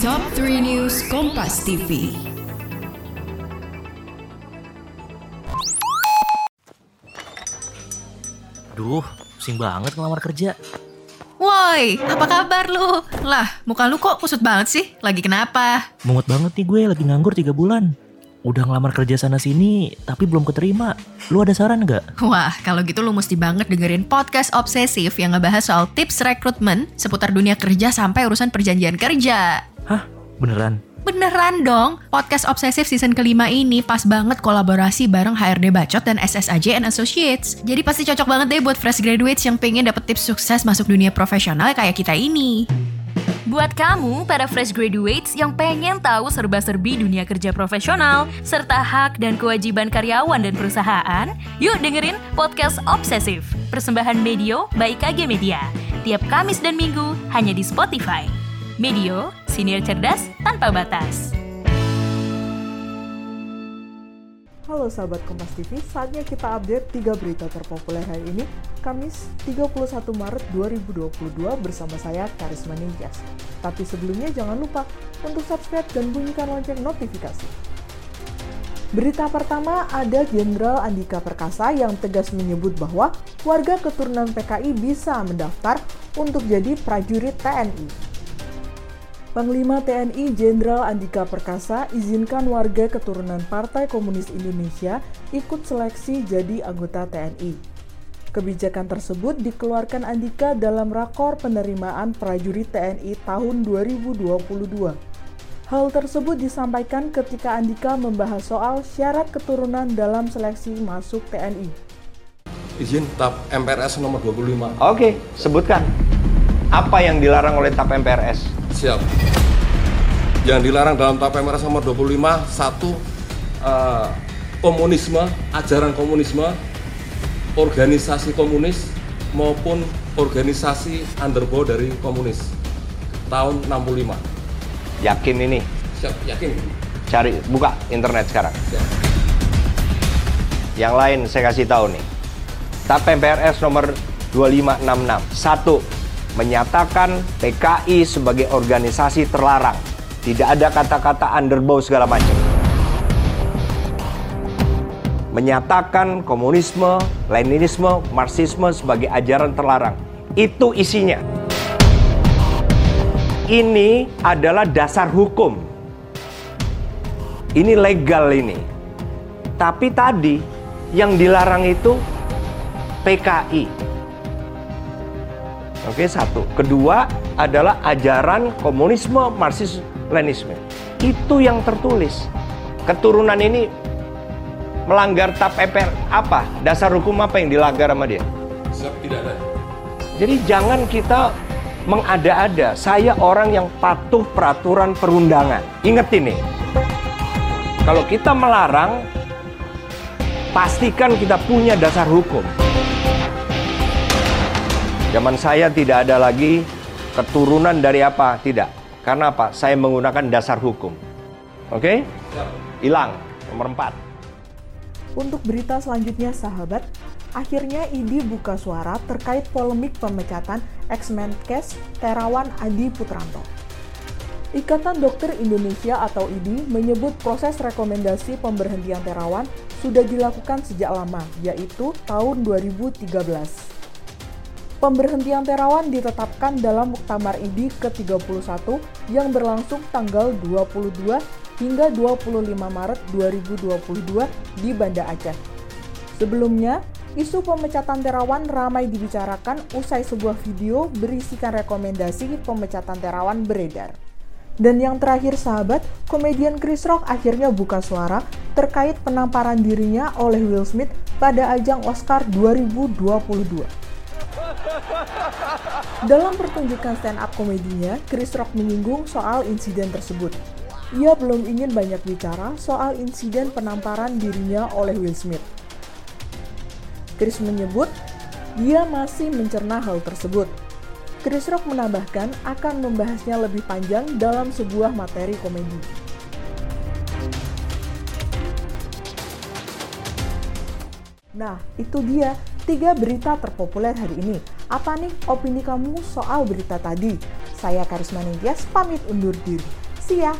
Top 3 News Kompas TV. Duh, pusing banget ngelamar kerja. Woi, apa kabar lu? Lah, muka lu kok kusut banget sih? Lagi kenapa? Mungut banget nih gue lagi nganggur 3 bulan. Udah ngelamar kerja sana sini, tapi belum keterima. Lu ada saran nggak? Wah, kalau gitu lu mesti banget dengerin podcast obsesif yang ngebahas soal tips rekrutmen seputar dunia kerja sampai urusan perjanjian kerja. Beneran? Beneran dong, podcast obsesif season kelima ini pas banget kolaborasi bareng HRD Bacot dan SSAJ and Associates. Jadi pasti cocok banget deh buat fresh graduates yang pengen dapet tips sukses masuk dunia profesional kayak kita ini. Buat kamu, para fresh graduates yang pengen tahu serba-serbi dunia kerja profesional, serta hak dan kewajiban karyawan dan perusahaan, yuk dengerin Podcast Obsesif, persembahan Medio by KG Media. Tiap Kamis dan Minggu, hanya di Spotify. Medio, senior cerdas tanpa batas. Halo sahabat Kompas TV, saatnya kita update 3 berita terpopuler hari ini, Kamis 31 Maret 2022 bersama saya Karisma Ninjas. Tapi sebelumnya jangan lupa untuk subscribe dan bunyikan lonceng notifikasi. Berita pertama ada Jenderal Andika Perkasa yang tegas menyebut bahwa warga keturunan PKI bisa mendaftar untuk jadi prajurit TNI. Panglima TNI Jenderal Andika Perkasa izinkan warga keturunan Partai Komunis Indonesia ikut seleksi jadi anggota TNI. Kebijakan tersebut dikeluarkan Andika dalam rakor penerimaan prajurit TNI tahun 2022. Hal tersebut disampaikan ketika Andika membahas soal syarat keturunan dalam seleksi masuk TNI. Izin TAP MPRS nomor 25. Oke, sebutkan. Apa yang dilarang oleh TAP MPRS? Siap. Yang dilarang dalam TAP MPRS nomor 25 satu eh, komunisme, ajaran komunisme, organisasi komunis maupun organisasi underbow dari komunis tahun 65. Yakin ini? Siap, yakin? Cari, buka internet sekarang. Siap. Yang lain saya kasih tahu nih. TAP MPRS nomor 2566. Satu, menyatakan PKI sebagai organisasi terlarang. Tidak ada kata-kata underbow segala macam. Menyatakan komunisme, Leninisme, Marxisme sebagai ajaran terlarang. Itu isinya. Ini adalah dasar hukum. Ini legal ini. Tapi tadi yang dilarang itu PKI. Oke, satu. Kedua adalah ajaran komunisme, marxisme, lenisme. Itu yang tertulis. Keturunan ini melanggar TAP MPR apa? Dasar hukum apa yang dilanggar sama dia? Siap, tidak ada. Jadi jangan kita mengada-ada. Saya orang yang patuh peraturan perundangan. Ingat ini. Kalau kita melarang, pastikan kita punya dasar hukum. Zaman saya tidak ada lagi keturunan dari apa? Tidak. Karena apa? Saya menggunakan dasar hukum. Oke? Hilang. Nomor 4. Untuk berita selanjutnya sahabat, akhirnya ID buka suara terkait polemik pemecatan ex-Menkes Terawan Adi Putranto. Ikatan Dokter Indonesia atau IDI menyebut proses rekomendasi pemberhentian Terawan sudah dilakukan sejak lama, yaitu tahun 2013. Pemberhentian Terawan ditetapkan dalam Muktamar IDI ke-31 yang berlangsung tanggal 22 hingga 25 Maret 2022 di Banda Aceh. Sebelumnya, isu pemecatan Terawan ramai dibicarakan usai sebuah video berisikan rekomendasi pemecatan Terawan beredar. Dan yang terakhir sahabat, komedian Chris Rock akhirnya buka suara terkait penamparan dirinya oleh Will Smith pada ajang Oscar 2022. Dalam pertunjukan stand up komedinya, Chris Rock menyinggung soal insiden tersebut. Ia belum ingin banyak bicara soal insiden penamparan dirinya oleh Will Smith. Chris menyebut dia masih mencerna hal tersebut. Chris Rock menambahkan akan membahasnya lebih panjang dalam sebuah materi komedi. Nah, itu dia tiga berita terpopuler hari ini. Apa nih opini kamu soal berita tadi? Saya Karisma Ningtyas pamit undur diri. See ya!